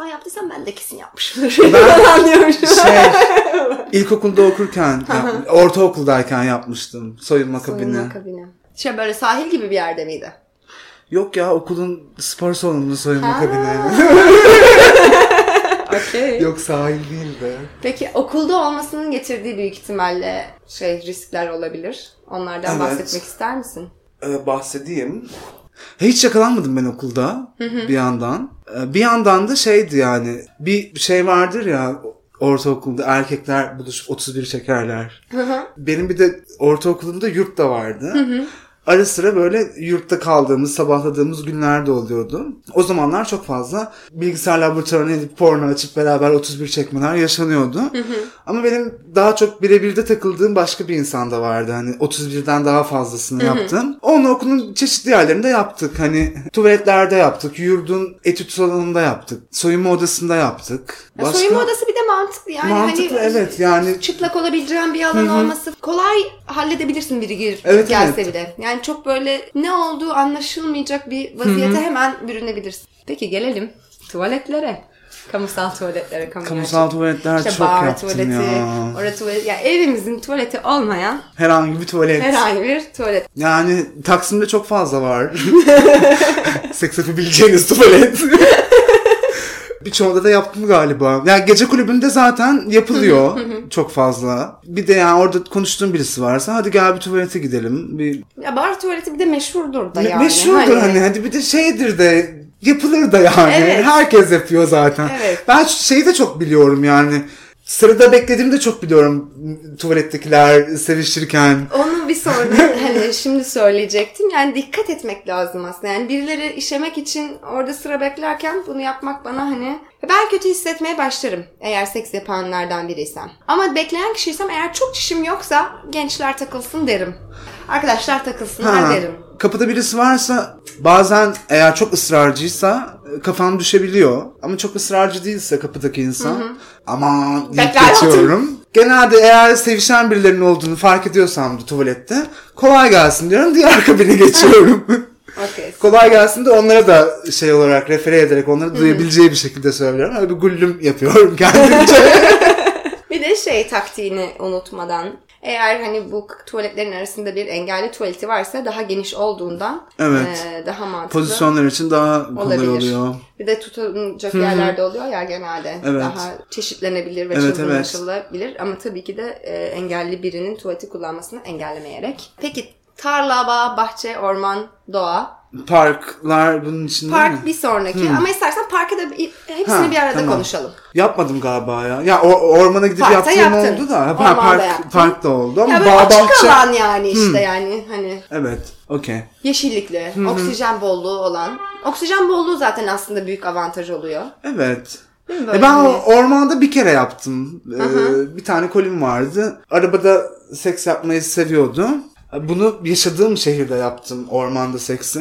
Sen yaptıysan ben de kesin yapmışımdır. Ben [laughs] anlıyormuşum. Şey, [laughs] ilkokulda okurken, ya, ortaokuldayken yapmıştım soyunma kabini. Soyunma kabini. Şey böyle sahil gibi bir yerde miydi? Yok ya okulun spor salonunda soyunma kabini. [laughs] Okey. Yok sahil değildi. Peki okulda olmasının getirdiği büyük ihtimalle şey riskler olabilir. Onlardan Evet. bahsetmek ister misin? Ee, bahsedeyim. Hiç yakalanmadım ben okulda bir yandan. Ee, bir yandan da şeydi yani bir şey vardır ya ortaokulda erkekler buluşup 31 çekerler. Benim bir de ortaokulumda yurt da vardı. Ara sıra böyle yurtta kaldığımız, sabahladığımız günler de oluyordu. O zamanlar çok fazla bilgisayar laboratuvarına gidip porno açıp beraber 31 çekmeler yaşanıyordu. Ama benim daha çok birebirde takıldığım başka bir insan da vardı. Hani 31'den daha fazlasını yaptım. Onu okulun çeşitli yerlerinde yaptık. Hani tuvaletlerde yaptık, yurdun etüt salonunda yaptık, soyunma odasında yaptık. Ya Soyunma odası bir de mantıklı yani. Mantıklı hani, evet yani Çıplak olabileceğin bir alan olması kolay halledebilirsin biri gir, Evet, gelse evet. bile. Yani çok böyle ne olduğu anlaşılmayacak bir vaziyete hemen bürünebilirsin. Peki gelelim tuvaletlere. Kamusal tuvaletlere. kamuya kamusal tuvaletler İşte çok bar yaptım tuvaleti, ya. orada tuvalet, yani evimizin tuvaleti olmayan Herhangi bir tuvalet. herhangi bir tuvalet. Yani Taksim'de çok fazla var. [laughs] Seks yapabileceğiniz tuvalet. [laughs] Birçoğunda da yaptım galiba. Yani gece kulübünde zaten yapılıyor [laughs] çok fazla. Bir de yani orada konuştuğum birisi varsa hadi gel bir tuvalete gidelim. Bir Ya bar tuvaleti bir de meşhurdur da Me- yani. meşhurdur hani. hadi bir de şeydir de yapılır da yani. Evet. Herkes yapıyor zaten. Evet. Ben şeyi de çok biliyorum yani. Sırada beklediğimi de çok biliyorum tuvalettekiler sevişirken. Onu bir sonra [laughs] hani şimdi söyleyecektim. Yani dikkat etmek lazım aslında. Yani birileri işemek için orada sıra beklerken bunu yapmak bana hani ben kötü hissetmeye başlarım eğer seks yapanlardan biriysem. Ama bekleyen kişiysem eğer çok çişim yoksa gençler takılsın derim. Arkadaşlar takılsınlar Ha, derim. Kapıda birisi varsa bazen eğer çok ısrarcıysa e, kafam düşebiliyor. Ama çok ısrarcı değilse kapıdaki insan aman deyip geçiyorum. Genelde eğer sevişen birilerinin olduğunu fark ediyorsam da tuvalette kolay gelsin diyorum diğer kabine geçiyorum. [laughs] [laughs] Okey. kolay gelsin de onlara da şey olarak refere ederek onları duyabileceği bir şekilde söylüyorum. Öyle bir güllüm yapıyorum [laughs] kendimce. Bir de şey taktiğini unutmadan eğer hani bu tuvaletlerin arasında bir engelli tuvaleti varsa daha geniş olduğundan Evet. e, daha mantıklı. Pozisyonlar için daha kolay olabilir. oluyor. Bir de tutunacak yerlerde oluyor ya genelde. Evet. Daha çeşitlenebilir ve Evet, çılgınlaşılabilir. Ama tabii ki de e, engelli birinin tuvaleti kullanmasını engellemeyerek. Peki tarla, bağ, bahçe, orman, doğa. Parklar bunun içinde mi? Park bir sonraki. Ama istersen parka da hepsini Ha, bir arada tamam. konuşalım. Yapmadım galiba ya. Ya o, ormana gidip Parkta yaptığım yaptın. oldu da. Ha, park, yaptın. park da oldu ama Ya böyle açık bahçe. alan yani işte yani hani Evet, okey. yeşillikli, oksijen bolluğu olan. Oksijen bolluğu zaten aslında büyük avantaj oluyor. Evet. Değil mi? E ben hani- ormanda bir kere yaptım. Ee, bir tane kolim vardı. Arabada seks yapmayı seviyordu. Bunu yaşadığım şehirde yaptım ormanda seksi.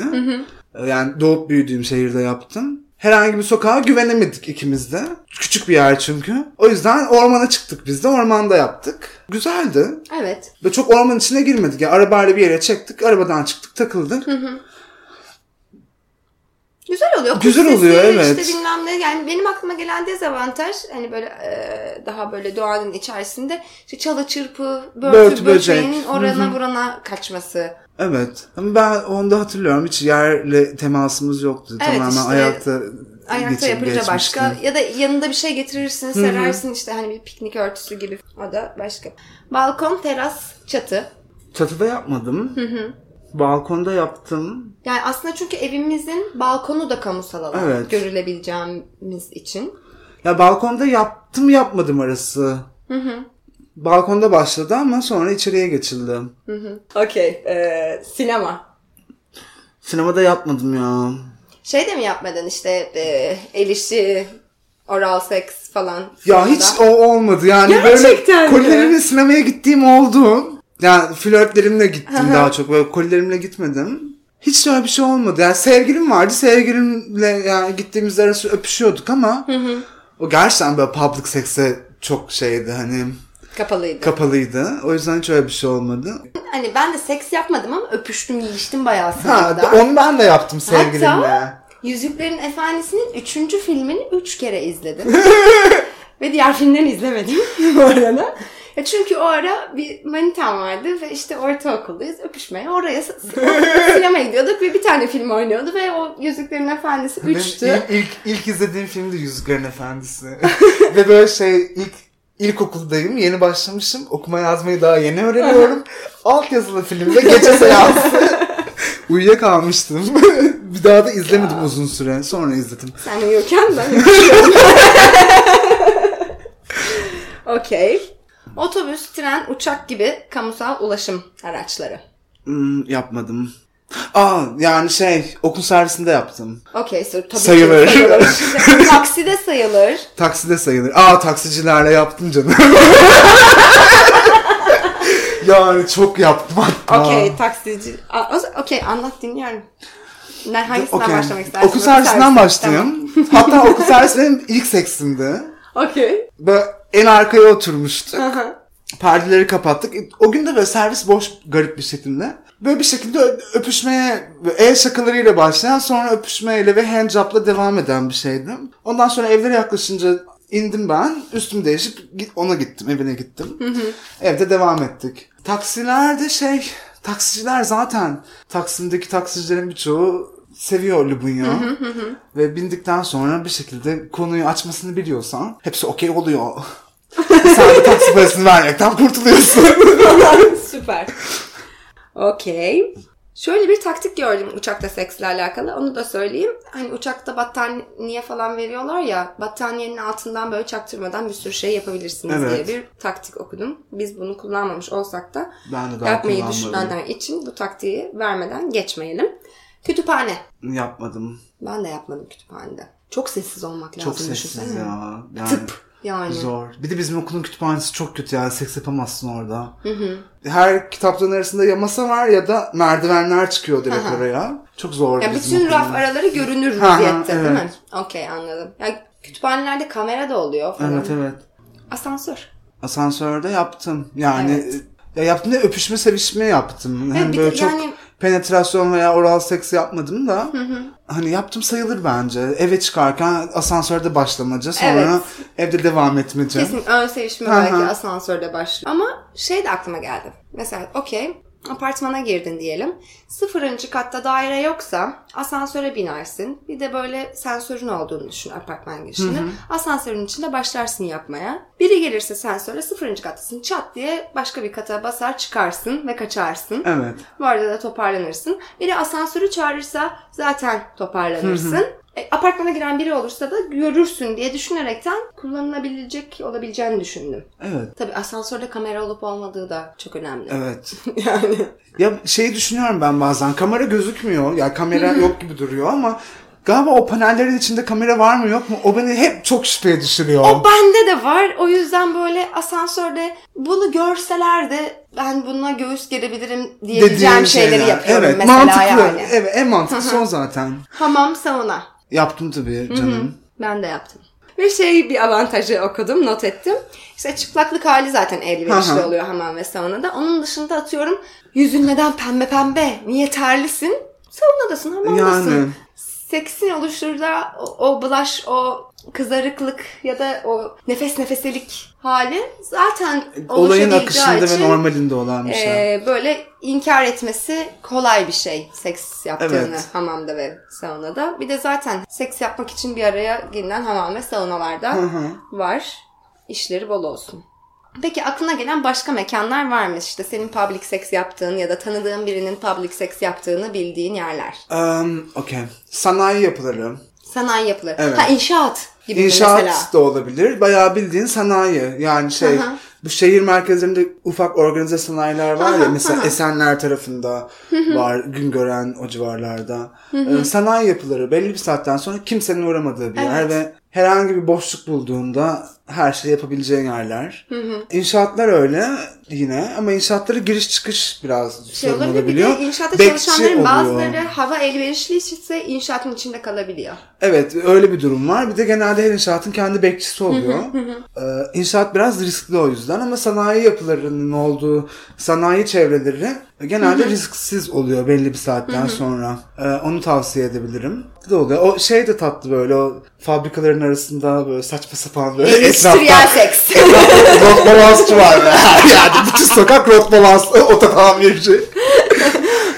Ee, Yani doğup büyüdüğüm şehirde yaptım. Herhangi bir sokağa güvenemedik ikimiz de. Küçük bir yer çünkü. O yüzden ormana çıktık biz de. Ormanda yaptık. Güzeldi. Evet. Ve çok orman içine girmedik. Yani arabayla bir yere çektik. Arabadan çıktık takıldık. Güzel oluyor. Kuş Güzel sesi, oluyor, evet. İşte bilmem ne. Yani benim aklıma gelen dezavantaj hani böyle e, daha böyle doğanın içerisinde işte çalı çırpı, börtü, Börtü, böceğinin orana burana kaçması. Evet. Ama ben onu da hatırlıyorum. Hiç yerle temasımız yoktu. Evet, Tamamen işte ayakta Ayakta geçip yapınca geçmişti. başka ya da yanında bir şey getirirsin, serersin işte hani bir piknik örtüsü gibi. O da başka. Balkon, teras, çatı. Çatıda yapmadım. Balkonda yaptım. Yani aslında çünkü evimizin balkonu da kamusal alan. Evet. Görülebileceğimiz için. Ya balkonda yaptım yapmadım arası. Balkonda başladı ama sonra içeriye geçildi. Okey. sinema. Sinemada yapmadım ya. Şey de mi yapmadın işte e, el işi, oral seks falan. Ya sinemada? hiç o olmadı yani Gerçekten mi? böyle kolilerimle sinemaya gittiğim oldu. Yani flörtlerimle gittim daha çok böyle kolilerimle gitmedim. Hiç öyle bir şey olmadı. Yani sevgilim vardı. Sevgilimle yani gittiğimiz arası öpüşüyorduk ama o gerçekten böyle public seks'e çok şeydi hani Kapalıydı. kapalıydı. O yüzden hiç öyle bir şey olmadı. hani ben de seks yapmadım ama öpüştüm, yiyiştim bayağı Ha, sinemada. onu ben de yaptım sevgilimle. Yüzüklerin Efendisi'nin üçüncü filmini üç kere izledim. [laughs] ve diğer filmlerini izlemedim bu arada. Ya çünkü o ara bir manitam vardı ve işte ortaokuldayız öpüşmeye. Oraya [laughs] sinemaya gidiyorduk ve bir tane film oynuyordu ve o Yüzüklerin Efendisi Benim üçtü. ilk, ilk, ilk izlediğim film de Yüzüklerin Efendisi. [laughs] Ve böyle şey ilk ilkokuldayım. Yeni başlamışım. Okuma yazmayı daha yeni öğreniyorum. [laughs] Alt yazılı filmde gece seansı. Uyuyakalmıştım. bir daha da izlemedim uzun süre. Sonra izledim. Sen uyurken ben Okey. Otobüs, tren, uçak gibi kamusal ulaşım araçları. Hmm, yapmadım. Aa yani şey okul servisinde yaptım. Okey, so, tabii Sayılır. ki sayılır. [laughs] Takside sayılır. Takside sayılır. Aa taksicilerle yaptım canım. [laughs] yani çok yaptım hatta. Okey, taksici. Okey, anlat dinliyorum. Ne, hangisinden Okey. başlamak istersin? Okul servisinden servisi. başlayayım. Hatta okul [laughs] servisi benim ilk seksimdi. Tamam. Okey. Böyle en arkaya oturmuştuk. Perdeleri kapattık. O gün de böyle servis boş garip bir şekilde. Böyle bir şekilde öpüşmeye, el şakalarıyla başlayan sonra öpüşmeyle ve handjob'la devam eden bir şeydi. Ondan sonra evlere yaklaşınca indim ben. Üstümü değişip ona gittim, evine gittim. Evde devam ettik. Taksilerde şey, taksiciler zaten Taksim'deki taksicilerin birçoğu seviyor Lubunya. Ve bindikten sonra bir şekilde konuyu açmasını biliyorsan hepsi okey oluyor. [laughs] Sen de taksi parasını vermekten kurtuluyorsun. [laughs] Süper. Okey. Şöyle bir taktik gördüm uçakta seksle alakalı. Onu da söyleyeyim. Hani uçakta battaniye falan veriyorlar ya. Battaniyenin altından böyle çaktırmadan bir sürü şey yapabilirsiniz Evet. diye bir taktik okudum. Biz bunu kullanmamış olsak da Ben de yapmayı düşünenler için bu taktiği vermeden geçmeyelim. Kütüphane. Yapmadım. Ben de yapmadım kütüphanede. Çok sessiz olmak lazım. Çok sessiz ya. Yani Tıp yani. Zor. Bir de bizim okulun kütüphanesi çok kötü yani seks yapamazsın orada. Her kitapların arasında ya masa var ya da merdivenler çıkıyor direkt Hı hı. oraya. Çok zor. Ya bütün raf okulun. araları görünür Hı hı, vaziyette değil mi? evet. Okey anladım. Ya kütüphanelerde kamera da oluyor falan. Evet evet. Asansör. Asansörde yaptım. Yani Evet. ya yaptım da öpüşme sevişme yaptım. Hani bir böyle çok yani- penetrasyon veya oral seks yapmadım da. Hani yaptım sayılır bence. Eve çıkarken asansörde başlamaca sonra Evet. evde devam etmece. Kesin ön sevişme Hı hı. belki asansörde başlıyor. Ama şey de aklıma geldi. Mesela okey apartmana girdin diyelim. Sıfırıncı katta daire yoksa asansöre binersin. Bir de böyle sensörün olduğunu düşün apartman girişinde. Asansörün içinde başlarsın yapmaya. Biri gelirse sensöre sıfırıncı kattasın. Çat diye başka bir kata basar çıkarsın ve kaçarsın. Evet. Bu arada da toparlanırsın. Biri asansörü çağırırsa zaten toparlanırsın. E, apartmana giren biri olursa da görürsün diye düşünerekten kullanılabilecek olabileceğini düşündüm. Evet. Tabii asansörde kamera olup olmadığı da çok önemli. Evet. [laughs] yani. Ya şeyi düşünüyorum ben bazen. Kamera gözükmüyor. Ya kamera yok gibi duruyor ama galiba o panellerin içinde kamera var mı yok mu? O beni hep çok şüpheye düşürüyor. O bende de var. O yüzden böyle asansörde bunu görseler de ben buna göğüs gerebilirim diyebileceğim şeyleri şeyler. yapıyorum evet, mesela mantıklı. yani. Evet, en mantıklısı o zaten. Hamam, sauna. Yaptım tabii canım. Ben de yaptım. Ve şey bir avantajı okudum, not ettim. İşte çıplaklık hali zaten elverişli oluyor hamam ve saunada. Onun dışında atıyorum yüzün neden pembe pembe? Niye terlisin? Saunadasın, hamamdasın. Yani. Seksin oluşturduğu o, o blush, o kızarıklık ya da o nefes nefeselik hali zaten Olayın akışında için, ve normalinde olan bir şey. e, böyle inkar etmesi kolay bir şey seks yaptığını Evet. hamamda ve saunada. Bir de zaten seks yapmak için bir araya gelinen hamam ve saunalarda Hı hı. var. İşleri bol olsun. Peki aklına gelen başka mekanlar var mı? İşte senin public seks yaptığın ya da tanıdığın birinin public seks yaptığını bildiğin yerler. Um, Okey. Sanayi yapıları. Sanayi yapıları. Evet. Ha inşaat gibi İnşaat mesela. da olabilir. Bayağı bildiğin sanayi. Yani şey hı. bu şehir merkezlerinde ufak organize sanayiler var ya mesela. Esenler tarafında var Güngören o civarlarda. Ee, sanayi yapıları belli bir saatten sonra kimsenin uğramadığı bir yer ve herhangi bir boşluk bulduğunda her şeyi yapabileceğin yerler. İnşaatlar öyle yine ama inşaatlara giriş çıkış biraz Şey sorun olabilir bir olabiliyor. de inşaatta Bekçi çalışanların oluyor. bazıları hava elverişli ise inşaatın içinde kalabiliyor. Evet öyle bir durum var. Bir de genelde her inşaatın kendi bekçisi oluyor. Ee, inşaat biraz riskli o yüzden ama sanayi yapılarının olduğu sanayi çevreleri genelde risksiz oluyor belli bir saatten sonra. Ee, onu tavsiye edebilirim. De oluyor. O şey de tatlı böyle o fabrikaların arasında böyle saçma sapan böyle [laughs] Endüstriyel seks. [laughs] rot balansçı var. be. [laughs] yani bütün sokak rot balans [laughs] ototamirci.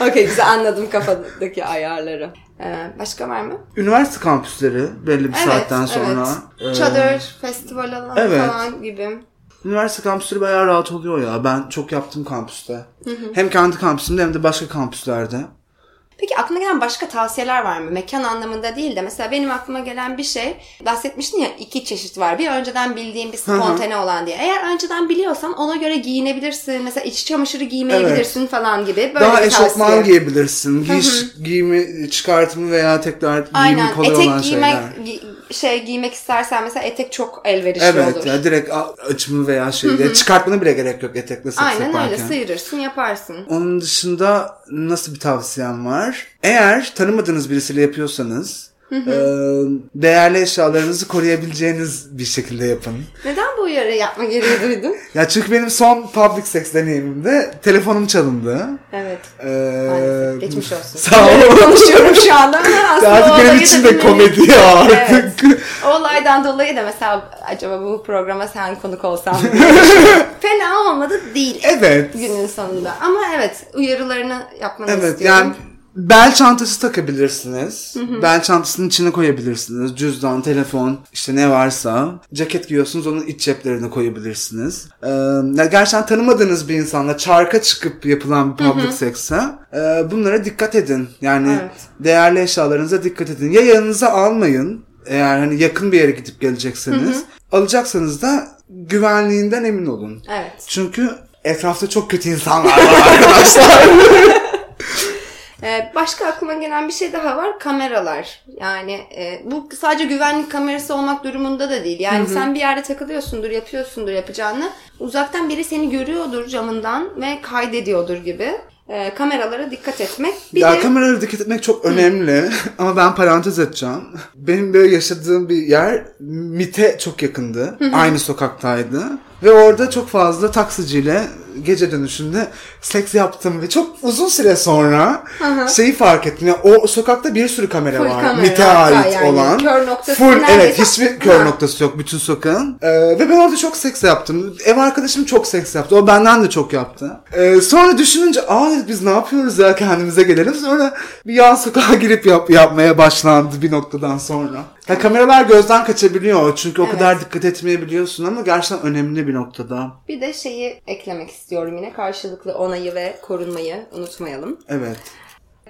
Okey güzel anladım kafadaki ayarları. Ee, başka var mı? Üniversite kampüsleri belli bir saatten sonra. Evet. e, Çadır, festival alanı Evet. falan gibi. Üniversite kampüsleri bayağı rahat oluyor ya. Ben çok yaptım kampüste. Hem kendi kampüsümde hem de başka kampüslerde. Peki aklına gelen başka tavsiyeler var mı? Mekan anlamında değil de mesela benim aklıma gelen bir şey bahsetmiştin ya iki çeşit var. Bir önceden bildiğin bir spontane olan diye. Eğer önceden biliyorsan ona göre giyinebilirsin. Mesela iç çamaşırı giymeyebilirsin falan gibi. Böyle Daha eşofman tavsiye. giyebilirsin. Giyiş, giyimi, çıkartımı veya tekrar giyimi Aynen. kolay Etek olan giymek şeyler. gi- şey giymek istersen mesela etek çok elverişli Evet olur. ya direkt a- açımı veya şeyde çıkartmana bile gerek yok etekle seks Aynen yaparken. öyle sıyırırsın yaparsın. Onun dışında nasıl bir tavsiyem var? Eğer tanımadığınız birisiyle yapıyorsanız e, değerli eşyalarınızı koruyabileceğiniz bir şekilde yapın. Neden bu uyarı yapma gereği duydun? [laughs] Ya çünkü benim son public sex deneyimimde telefonum çalındı. Evet. Ee, Maalesef. Geçmiş [laughs] olsun. Sağ ol. Konuşuyorum şu anda aslında Artık benim için de komedi ya artık. O olaydan dolayı da mesela acaba bu programa sen konuk olsan? [laughs] Fena olmadı değil. Evet. Günün sonunda. Ama evet uyarılarını yapmanı Evet istiyorum. yani bel çantası takabilirsiniz. Bel çantasının içine koyabilirsiniz. Cüzdan, telefon işte ne varsa. Ceket giyiyorsunuz onun iç ceplerine koyabilirsiniz. Ee, ya gerçekten tanımadığınız bir insanla çarka çıkıp yapılan bir public sex'e e, bunlara dikkat edin. Yani Evet. değerli eşyalarınıza dikkat edin. Ya yanınıza almayın. Eğer hani yakın bir yere gidip gelecekseniz. Alacaksanız da güvenliğinden emin olun. Evet. Çünkü etrafta çok kötü insanlar var [laughs] arkadaşlar. [laughs] Ee, başka aklıma gelen bir şey daha var. Kameralar. Yani e, bu sadece güvenlik kamerası olmak durumunda da değil. Yani sen bir yerde takılıyorsundur, yapıyorsundur yapacağını. Uzaktan biri seni görüyordur camından ve kaydediyordur gibi. Ee, kameralara dikkat etmek. Bir ya de kameralara dikkat etmek çok önemli [laughs] ama ben parantez açacağım. Benim böyle yaşadığım bir yer MIT'e çok yakındı. Aynı sokaktaydı. Ve orada çok fazla taksiciyle gece dönüşünde seks yaptım ve çok uzun süre sonra şeyi fark ettim. Ya o sokakta bir sürü kamera Full var. kamera MIT'e ait yani. olan. Kör noktası Full evet hiçbir kör noktası yok bütün sokağın. Ee, ve ben orada çok seks yaptım. Ev arkadaşım çok seks yaptı. O benden de çok yaptı. Ee, sonra düşününce aa biz ne yapıyoruz ya kendimize gelelim. Sonra bir yan sokağa girip yap, yapmaya başlandı bir noktadan sonra. Ya kameralar gözden kaçabiliyor çünkü o Evet. kadar dikkat etmeyebiliyorsun ama gerçekten önemli bir noktada. bir de şeyi eklemek istiyorum yine. Karşılıklı onayı ve korunmayı unutmayalım. Evet.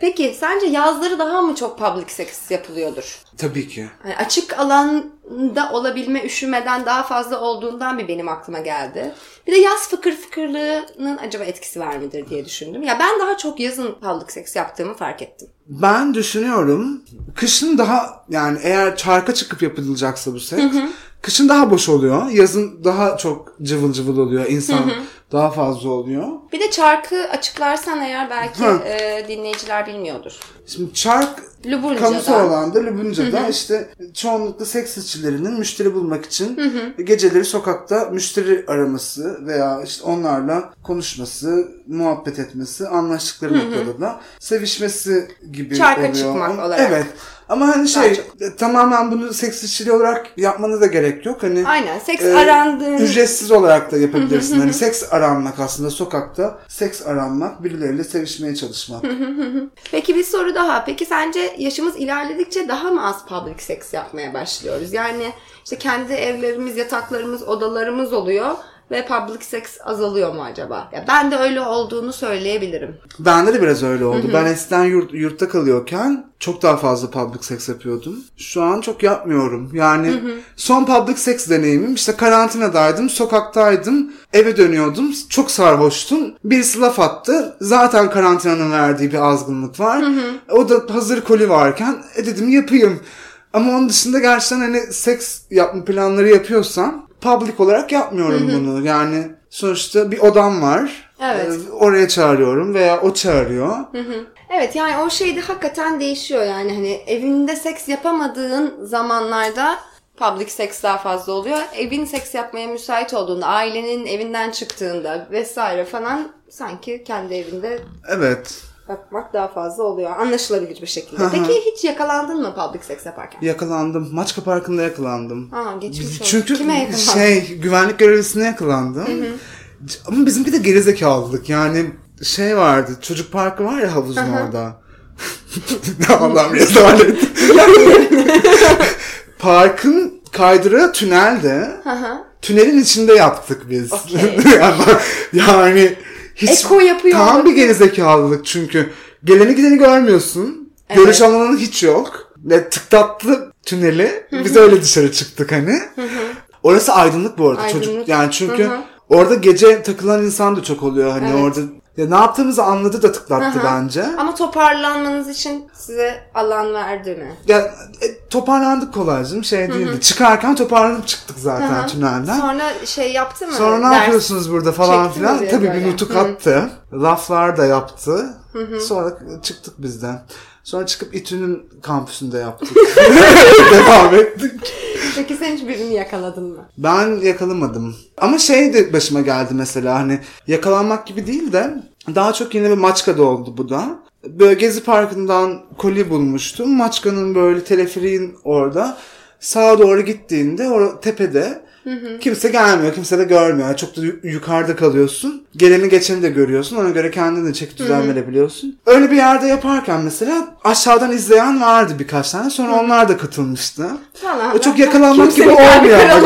Peki sence yazları daha mı çok public sex yapılıyordur? Tabii ki. Yani açık alanda olabilme üşümeden daha fazla olduğundan bir benim aklıma geldi. Bir de yaz fıkır fıkırlığının acaba etkisi var mıdır diye düşündüm. Ya ben daha çok yazın public sex yaptığımı fark ettim. Ben düşünüyorum kışın daha yani eğer çarka çıkıp yapılacaksa bu seks kışın daha boş oluyor. Yazın daha çok cıvıl cıvıl oluyor. İnsan daha fazla oluyor. Bir de çarkı açıklarsan eğer belki Hı. e, dinleyiciler bilmiyordur. Şimdi çark Lubunca'da. kamusu alanda Lubunca'da işte çoğunlukla seks işçilerinin müşteri bulmak için geceleri sokakta müşteri araması veya işte onlarla konuşması, muhabbet etmesi, anlaştıkları noktada da sevişmesi gibi Çarka oluyor. çıkmak olarak. Evet. Ama hani şey çok. e, tamamen bunu seks işçiliği olarak yapmanıza da gerek yok. Hani Aynen seks e, arandığın... Ücretsiz olarak da yapabilirsin. hani [laughs] seks aranmak aslında sokakta seks aranmak, birileriyle sevişmeye çalışmak. [laughs] Peki bir soru daha. Peki sence yaşımız ilerledikçe daha mı az public sex yapmaya başlıyoruz? Yani işte kendi evlerimiz, yataklarımız, odalarımız oluyor ve public sex azalıyor mu acaba? Ya ben de öyle olduğunu söyleyebilirim. Bende de biraz öyle oldu. Ben eskiden yurt, yurtta kalıyorken çok daha fazla public sex yapıyordum. Şu an çok yapmıyorum. Yani son public sex deneyimim işte karantinadaydım, sokaktaydım, eve dönüyordum. Çok sarhoştum. Birisi laf attı. Zaten karantinanın verdiği bir azgınlık var. O da hazır koli varken e dedim yapayım. Ama onun dışında gerçekten hani seks yapma planları yapıyorsam public olarak yapmıyorum bunu. Yani sonuçta bir odam var. Evet. Ee, Oraya çağırıyorum veya o çağırıyor. Evet yani o şey de hakikaten değişiyor yani hani evinde seks yapamadığın zamanlarda public seks daha fazla oluyor. Evin seks yapmaya müsait olduğunda, ailenin evinden çıktığında vesaire falan sanki kendi evinde Evet. Yapmak daha fazla oluyor. Anlaşılabilir bir şekilde. Peki hiç yakalandın mı public seks yaparken? Yakalandım. Maçka Parkı'nda yakalandım. Aa geçmiş olsun. Çünkü Kime yakalandın? şey güvenlik görevlisine yakalandım. Ama bizimki de gerizekalılık. Yani şey vardı. Çocuk parkı var ya havuzun orada. [laughs] Allah'ım rezalet. [laughs] Parkın kaydırağı tünelde. Tünelin içinde yaptık biz. [laughs] Yani, yani hiç Eko yapıyor tam bir gerizekalılık çünkü geleni gideni görmüyorsun. Görüş alanın hiç yok. Ve tıklattı tüneli. Biz öyle dışarı çıktık hani. Orası aydınlık bu arada. Aydınlık. Çocuk yani çünkü orada gece takılan insan da çok oluyor hani Evet. orada. Ya ne yaptığımızı anladı da tıklattı hı. bence. Ama toparlanmanız için size alan verdi mi? Ya e, toparlandık kolaycığım şey değildi. Çıkarken toparlanıp çıktık zaten Hı hı. tünelden. Sonra şey yaptı mı? Sonra ne Ders- yapıyorsunuz burada falan çekti filan. Tabii böyle. bir nutuk Hı. attı. Laflar da yaptı. Sonra çıktık bizden. Sonra çıkıp İTÜ'nün kampüsünde yaptık. [laughs] Devam ettik. Peki sen hiç birini yakaladın mı? Ben yakalamadım. Ama şey de başıma geldi mesela hani yakalanmak gibi değil de daha çok yine bir Maçka'da oldu bu da. Böyle Gezi Parkı'ndan koli bulmuştum. Maçka'nın böyle teleferiğin orada. Sağa doğru gittiğinde o tepede kimse gelmiyor. Kimse de görmüyor. Çok da yu- yukarıda kalıyorsun. Geleni geçeni de görüyorsun. Ona göre kendin de çeki düzen verebiliyorsun. Öyle bir yerde yaparken mesela aşağıdan izleyen vardı birkaç tane. Sonra onlar da katılmıştı. O çok yakalanmak gibi olmuyor [laughs]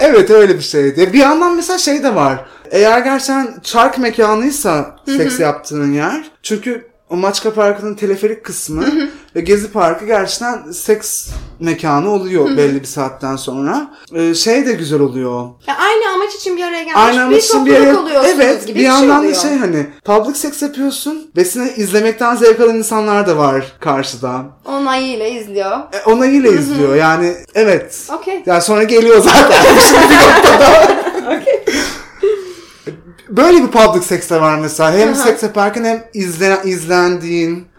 evet öyle bir şeydi. Bir yandan mesela şey de var. Eğer gerçekten çark mekanıysa seks yaptığın yer. Çünkü o Maçka Parkı'nın teleferik kısmı ve Gezi Parkı gerçekten seks mekanı oluyor belli bir saatten sonra. Ee, şey de güzel oluyor. Ya aynı amaç için bir araya gelmiş Aynı bir amaç için bir yere... oluyorsunuz Evet gibi bir yandan da oluyor. şey hani public seks yapıyorsun ve seni izlemekten zevk alan insanlar da var karşıda. Onayıyla izliyor. E, onayıyla izliyor yani evet. Okey. Yani sonra geliyor zaten. [laughs] Şimdi bir noktada. [laughs] Böyle bir public seks de var mesela. Hem seks yaparken hem izle, izlendiğin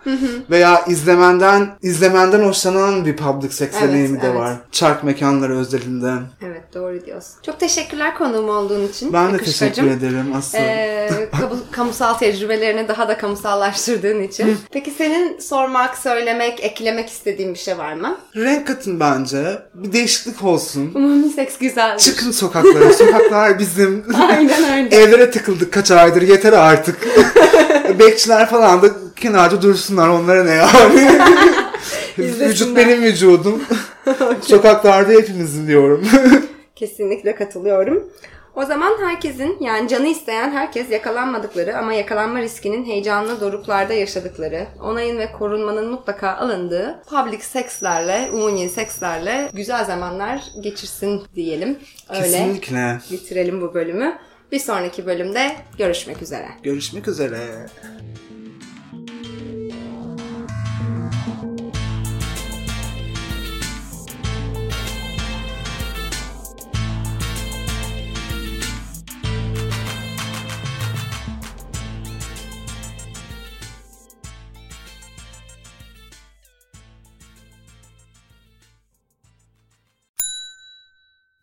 veya izlemenden izlemenden hoşlanan bir public seks Evet, deneyimi de evet. var. Çark mekanları özelinde. Evet doğru diyorsun. Çok teşekkürler konuğum olduğun için. Ben de teşekkür ederim asıl. Ee, [laughs] kamu- kamusal tecrübelerini daha da kamusallaştırdığın için. Peki senin sormak, söylemek, eklemek istediğin bir şey var mı? Renk katın bence. Bir değişiklik olsun. Umumi seks güzeldir. Çıkın sokaklara. [laughs] Sokaklar bizim. Aynen öyle. [laughs] Evlere tıkıldık kaç aydır. Yeter artık. Bekçiler falan da kenarda dursunlar. Onlara ne yani? [laughs] Vücut benim vücudum. [laughs] Sokaklarda hepimizin diyorum. [laughs] Kesinlikle katılıyorum. O zaman herkesin yani canı isteyen herkes yakalanmadıkları ama yakalanma riskinin heyecanlı doruklarda yaşadıkları, onayın ve korunmanın mutlaka alındığı public sekslerle, umumi sekslerle güzel zamanlar geçirsin diyelim. Öyle Kesinlikle. bitirelim bu bölümü. Bir sonraki bölümde görüşmek üzere. Görüşmek üzere.